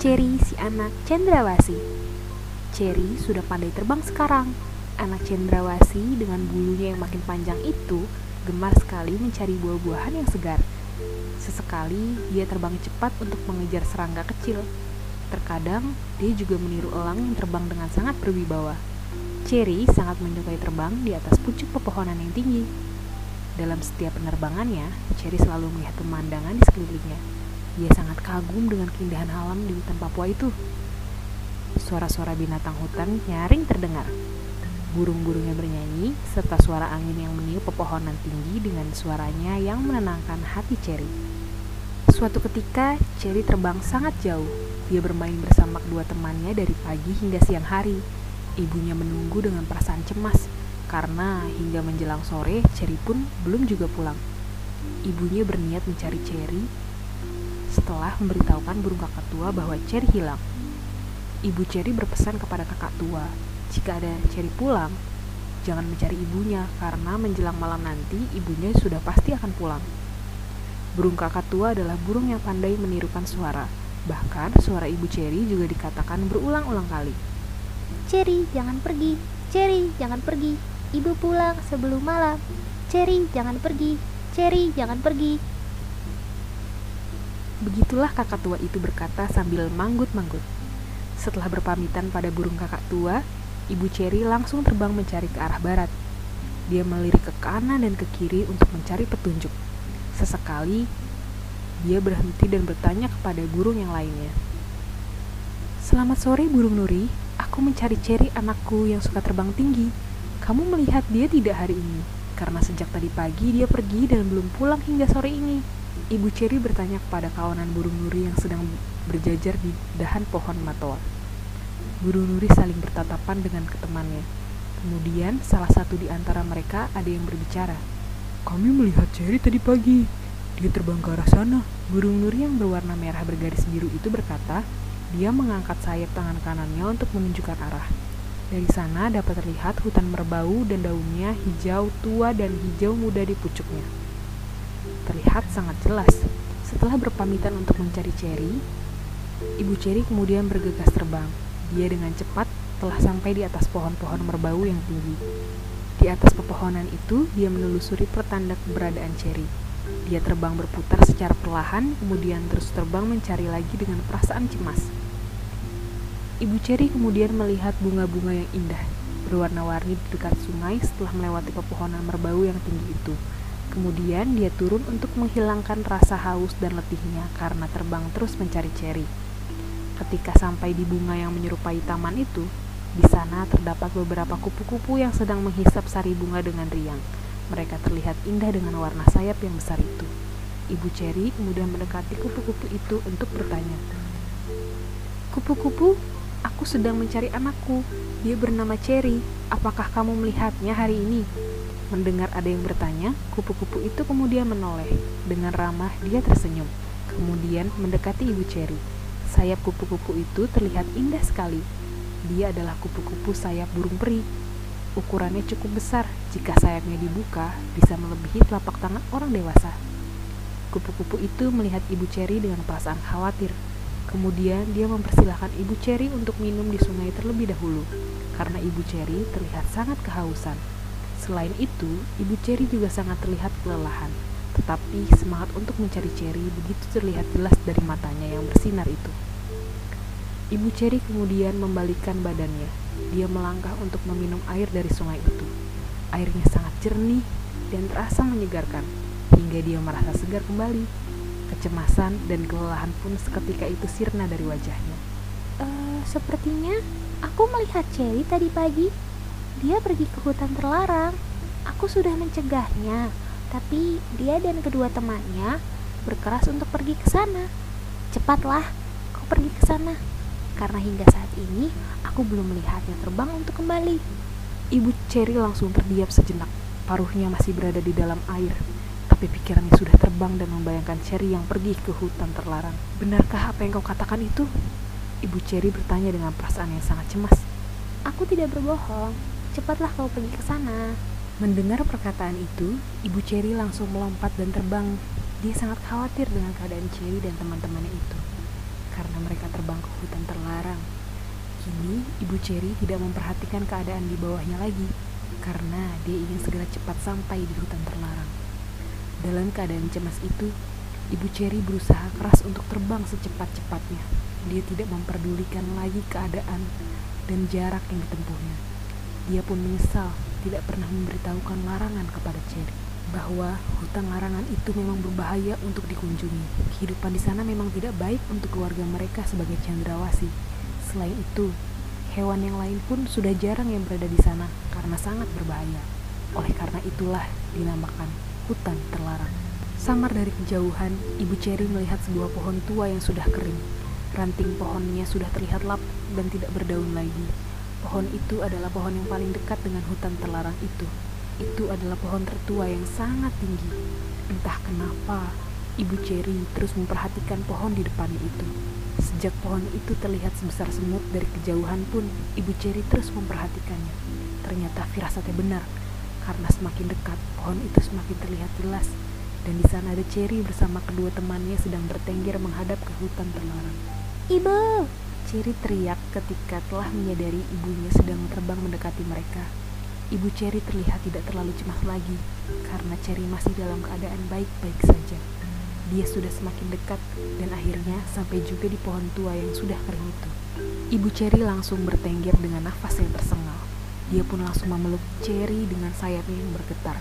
Cherry si anak cendrawasi. Cherry sudah pandai terbang sekarang. Anak cendrawasi dengan bulunya yang makin panjang itu gemar sekali mencari buah-buahan yang segar. Sesekali dia terbang cepat untuk mengejar serangga kecil. Terkadang dia juga meniru elang yang terbang dengan sangat berwibawa. Cherry sangat menyukai terbang di atas pucuk pepohonan yang tinggi. Dalam setiap penerbangannya, Cherry selalu melihat pemandangan di sekelilingnya. Dia sangat kagum dengan keindahan alam di hutan Papua itu. Suara-suara binatang hutan nyaring terdengar. Burung-burungnya bernyanyi, serta suara angin yang meniup pepohonan tinggi dengan suaranya yang menenangkan hati Cherry. Suatu ketika, Cherry terbang sangat jauh. Dia bermain bersama kedua temannya dari pagi hingga siang hari. Ibunya menunggu dengan perasaan cemas, karena hingga menjelang sore, Cherry pun belum juga pulang. Ibunya berniat mencari Cherry setelah memberitahukan burung kakak tua bahwa Cherry hilang. Ibu Cherry berpesan kepada kakak tua, jika ada Cherry pulang, jangan mencari ibunya karena menjelang malam nanti ibunya sudah pasti akan pulang. Burung kakak tua adalah burung yang pandai menirukan suara. Bahkan suara ibu Cherry juga dikatakan berulang-ulang kali. Cherry, jangan pergi. Cherry, jangan pergi. Ibu pulang sebelum malam. Cherry, jangan pergi. Cherry, jangan pergi. Begitulah kakak tua itu berkata sambil manggut-manggut. Setelah berpamitan pada burung kakak tua, ibu Cherry langsung terbang mencari ke arah barat. Dia melirik ke kanan dan ke kiri untuk mencari petunjuk. Sesekali, dia berhenti dan bertanya kepada burung yang lainnya. Selamat sore burung Nuri, aku mencari Cherry anakku yang suka terbang tinggi. Kamu melihat dia tidak hari ini? Karena sejak tadi pagi dia pergi dan belum pulang hingga sore ini. Ibu Cherry bertanya kepada kawanan burung Nuri yang sedang berjajar di dahan pohon matoa. Burung Nuri saling bertatapan dengan temannya. Kemudian salah satu di antara mereka ada yang berbicara. Kami melihat Cherry tadi pagi. Dia terbang ke arah sana. Burung nuri yang berwarna merah bergaris biru itu berkata, dia mengangkat sayap tangan kanannya untuk menunjukkan arah. Dari sana dapat terlihat hutan merbau dan daunnya hijau tua dan hijau muda di pucuknya. Terlihat sangat jelas. Setelah berpamitan untuk mencari Cherry, Ibu Cherry kemudian bergegas terbang. Dia dengan cepat telah sampai di atas pohon-pohon merbau yang tinggi. Di atas pepohonan itu, dia menelusuri pertanda keberadaan Cherry. Dia terbang berputar secara perlahan, kemudian terus terbang mencari lagi dengan perasaan cemas. Ibu Cherry kemudian melihat bunga-bunga yang indah, berwarna-warni di dekat sungai setelah melewati pepohonan merbau yang tinggi itu. Kemudian dia turun untuk menghilangkan rasa haus dan letihnya karena terbang terus mencari Cherry. Ketika sampai di bunga yang menyerupai taman itu, di sana terdapat beberapa kupu-kupu yang sedang menghisap sari bunga dengan riang. Mereka terlihat indah dengan warna sayap yang besar itu. Ibu Cherry kemudian mendekati kupu-kupu itu untuk bertanya. Kupu-kupu, aku sedang mencari anakku. Dia bernama Cherry. Apakah kamu melihatnya hari ini? Mendengar ada yang bertanya, kupu-kupu itu kemudian menoleh. Dengan ramah, dia tersenyum. Kemudian mendekati ibu Cherry. Sayap kupu-kupu itu terlihat indah sekali. Dia adalah kupu-kupu sayap burung peri. Ukurannya cukup besar, jika sayapnya dibuka, bisa melebihi telapak tangan orang dewasa. Kupu-kupu itu melihat ibu Cherry dengan perasaan khawatir. Kemudian dia mempersilahkan ibu Cherry untuk minum di sungai terlebih dahulu, karena ibu Cherry terlihat sangat kehausan. Selain itu, ibu Cherry juga sangat terlihat kelelahan, tetapi semangat untuk mencari Cherry begitu terlihat jelas dari matanya yang bersinar itu. Ibu Cherry kemudian membalikkan badannya. Dia melangkah untuk meminum air dari sungai itu. Airnya sangat jernih dan terasa menyegarkan, hingga dia merasa segar kembali. Kecemasan dan kelelahan pun seketika itu sirna dari wajahnya. Uh, sepertinya aku melihat Cherry tadi pagi. Dia pergi ke hutan terlarang. Aku sudah mencegahnya, tapi dia dan kedua temannya berkeras untuk pergi ke sana. Cepatlah, kau pergi ke sana. Karena hingga saat ini aku belum melihatnya terbang untuk kembali. Ibu Cherry langsung terdiam sejenak. Paruhnya masih berada di dalam air, tapi pikirannya sudah terbang dan membayangkan Cherry yang pergi ke hutan terlarang. Benarkah apa yang kau katakan itu? Ibu Cherry bertanya dengan perasaan yang sangat cemas. Aku tidak berbohong. Cepatlah kau pergi ke sana. Mendengar perkataan itu, Ibu Cherry langsung melompat dan terbang. Dia sangat khawatir dengan keadaan Cherry dan teman-temannya itu. karena mereka terbang ke hutan terlarang. Kini, Ibu Cherry tidak memperhatikan keadaan di bawahnya lagi, karena dia ingin segera cepat sampai di hutan terlarang. Dalam keadaan cemas itu, Ibu Cherry berusaha keras untuk terbang secepat-cepatnya. Dia tidak memperdulikan lagi keadaan dan jarak yang ditempuhnya. Dia pun menyesal tidak pernah memberitahukan larangan kepada Cherry bahwa hutan larangan itu memang berbahaya untuk dikunjungi. Kehidupan di sana memang tidak baik untuk keluarga mereka sebagai cendrawasi. Selain itu, hewan yang lain pun sudah jarang yang berada di sana karena sangat berbahaya. Oleh karena itulah dinamakan hutan terlarang. Samar dari kejauhan, Ibu Cherry melihat sebuah pohon tua yang sudah kering. Ranting pohonnya sudah terlihat lap dan tidak berdaun lagi. Pohon itu adalah pohon yang paling dekat dengan hutan terlarang itu. Itu adalah pohon tertua yang sangat tinggi. Entah kenapa, Ibu Cherry terus memperhatikan pohon di depannya itu. Sejak pohon itu terlihat sebesar semut dari kejauhan pun, Ibu Cherry terus memperhatikannya. Ternyata firasatnya benar, karena semakin dekat, pohon itu semakin terlihat jelas. Dan di sana ada Cherry bersama kedua temannya sedang bertengger menghadap ke hutan terlarang. Ibu, Cherry teriak ketika telah menyadari ibunya sedang terbang mendekati mereka. Ibu Cherry terlihat tidak terlalu cemas lagi karena Cherry masih dalam keadaan baik-baik saja. Dia sudah semakin dekat dan akhirnya sampai juga di pohon tua yang sudah kering itu. Ibu Cherry langsung bertengger dengan nafas yang tersengal. Dia pun langsung memeluk Cherry dengan sayapnya yang bergetar.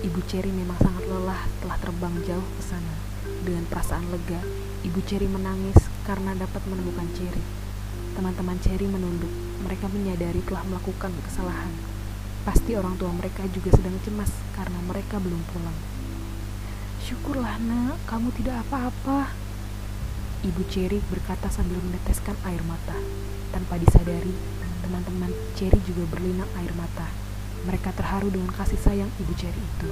Ibu Cherry memang sangat lelah telah terbang jauh ke sana. Dengan perasaan lega, Ibu Cherry menangis karena dapat menemukan Cherry. Teman-teman Cherry menunduk. Mereka menyadari telah melakukan kesalahan. Pasti orang tua mereka juga sedang cemas karena mereka belum pulang. Syukurlah nak, kamu tidak apa-apa. Ibu Cherry berkata sambil meneteskan air mata. Tanpa disadari, teman-teman Cherry juga berlinang air mata. Mereka terharu dengan kasih sayang ibu Cherry itu.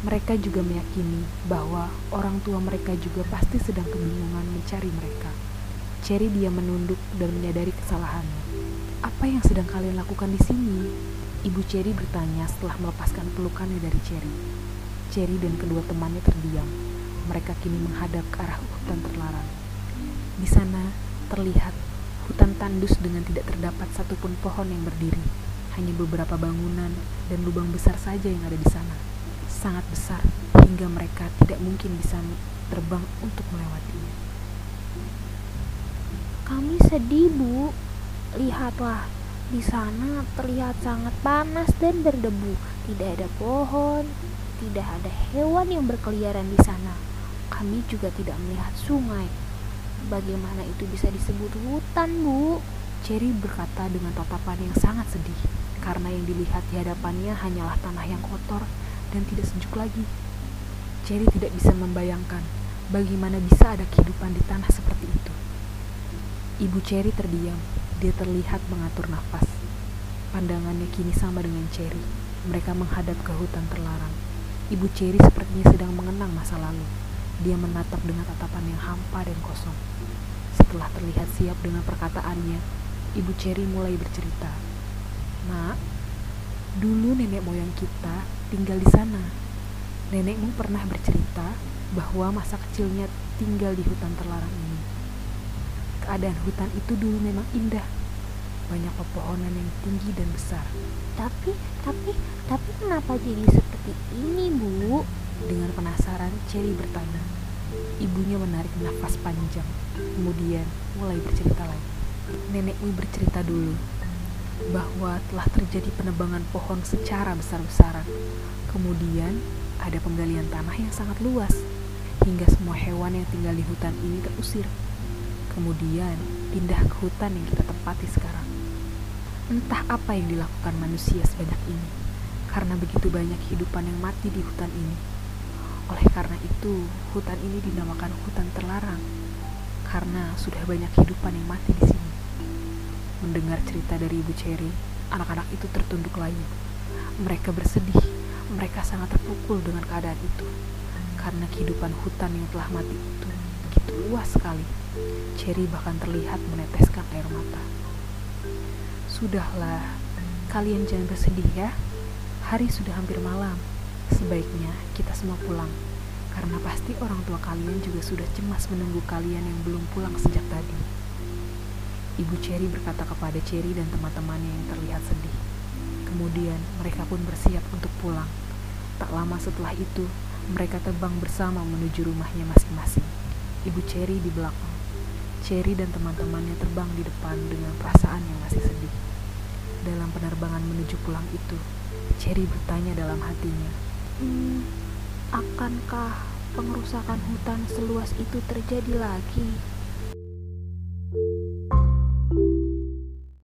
Mereka juga meyakini bahwa orang tua mereka juga pasti sedang kebingungan mencari mereka. Cherry dia menunduk dan menyadari kesalahannya. Apa yang sedang kalian lakukan di sini? Ibu Cherry bertanya setelah melepaskan pelukannya dari Cherry. Cherry dan kedua temannya terdiam. Mereka kini menghadap ke arah hutan terlarang. Di sana terlihat hutan tandus dengan tidak terdapat satupun pohon yang berdiri. Hanya beberapa bangunan dan lubang besar saja yang ada di sana. Sangat besar hingga mereka tidak mungkin bisa terbang untuk melewatinya. kami sedih, Bu. Lihatlah, di sana terlihat sangat panas dan berdebu. Tidak ada pohon, tidak ada hewan yang berkeliaran di sana. Kami juga tidak melihat sungai. Bagaimana itu bisa disebut hutan, Bu? Cherry berkata dengan tatapan yang sangat sedih, karena yang dilihat di hadapannya hanyalah tanah yang kotor dan tidak sejuk lagi. Cherry tidak bisa membayangkan bagaimana bisa ada kehidupan di tanah seperti itu. Ibu Cherry terdiam dia terlihat mengatur nafas. Pandangannya kini sama dengan Cherry. Mereka menghadap ke hutan terlarang. Ibu Cherry sepertinya sedang mengenang masa lalu. Dia menatap dengan tatapan yang hampa dan kosong. Setelah terlihat siap dengan perkataannya, Ibu Cherry mulai bercerita. Nak, dulu nenek moyang kita tinggal di sana. Nenekmu pernah bercerita bahwa masa kecilnya tinggal di hutan terlarang ini. Keadaan hutan itu dulu memang indah. Banyak pepohonan yang tinggi dan besar. Tapi, tapi, tapi kenapa jadi seperti ini, Bu? Dengan penasaran, Cherry bertanya. Ibunya menarik nafas panjang, kemudian mulai bercerita lagi. Nenekmu bercerita dulu bahwa telah terjadi penebangan pohon secara besar-besaran. Kemudian ada penggalian tanah yang sangat luas, hingga semua hewan yang tinggal di hutan ini terusir kemudian pindah ke hutan yang kita tempati sekarang. Entah apa yang dilakukan manusia sebanyak ini, karena begitu banyak kehidupan yang mati di hutan ini. Oleh karena itu, hutan ini dinamakan hutan terlarang, karena sudah banyak kehidupan yang mati di sini. Mendengar cerita dari Ibu Cherry, anak-anak itu tertunduk layu. Mereka bersedih, mereka sangat terpukul dengan keadaan itu, karena kehidupan hutan yang telah mati itu begitu luas sekali. Cherry bahkan terlihat meneteskan air mata. Sudahlah, kalian jangan bersedih ya. Hari sudah hampir malam. Sebaiknya kita semua pulang. Karena pasti orang tua kalian juga sudah cemas menunggu kalian yang belum pulang sejak tadi. Ibu Cherry berkata kepada Cherry dan teman-temannya yang terlihat sedih. Kemudian mereka pun bersiap untuk pulang. Tak lama setelah itu, mereka terbang bersama menuju rumahnya masing-masing. Ibu Cherry di belakang. Cherry dan teman-temannya terbang di depan dengan perasaan yang masih sedih. Dalam penerbangan menuju pulang itu, Cherry bertanya dalam hatinya, Hmm, akankah pengerusakan hutan seluas itu terjadi lagi?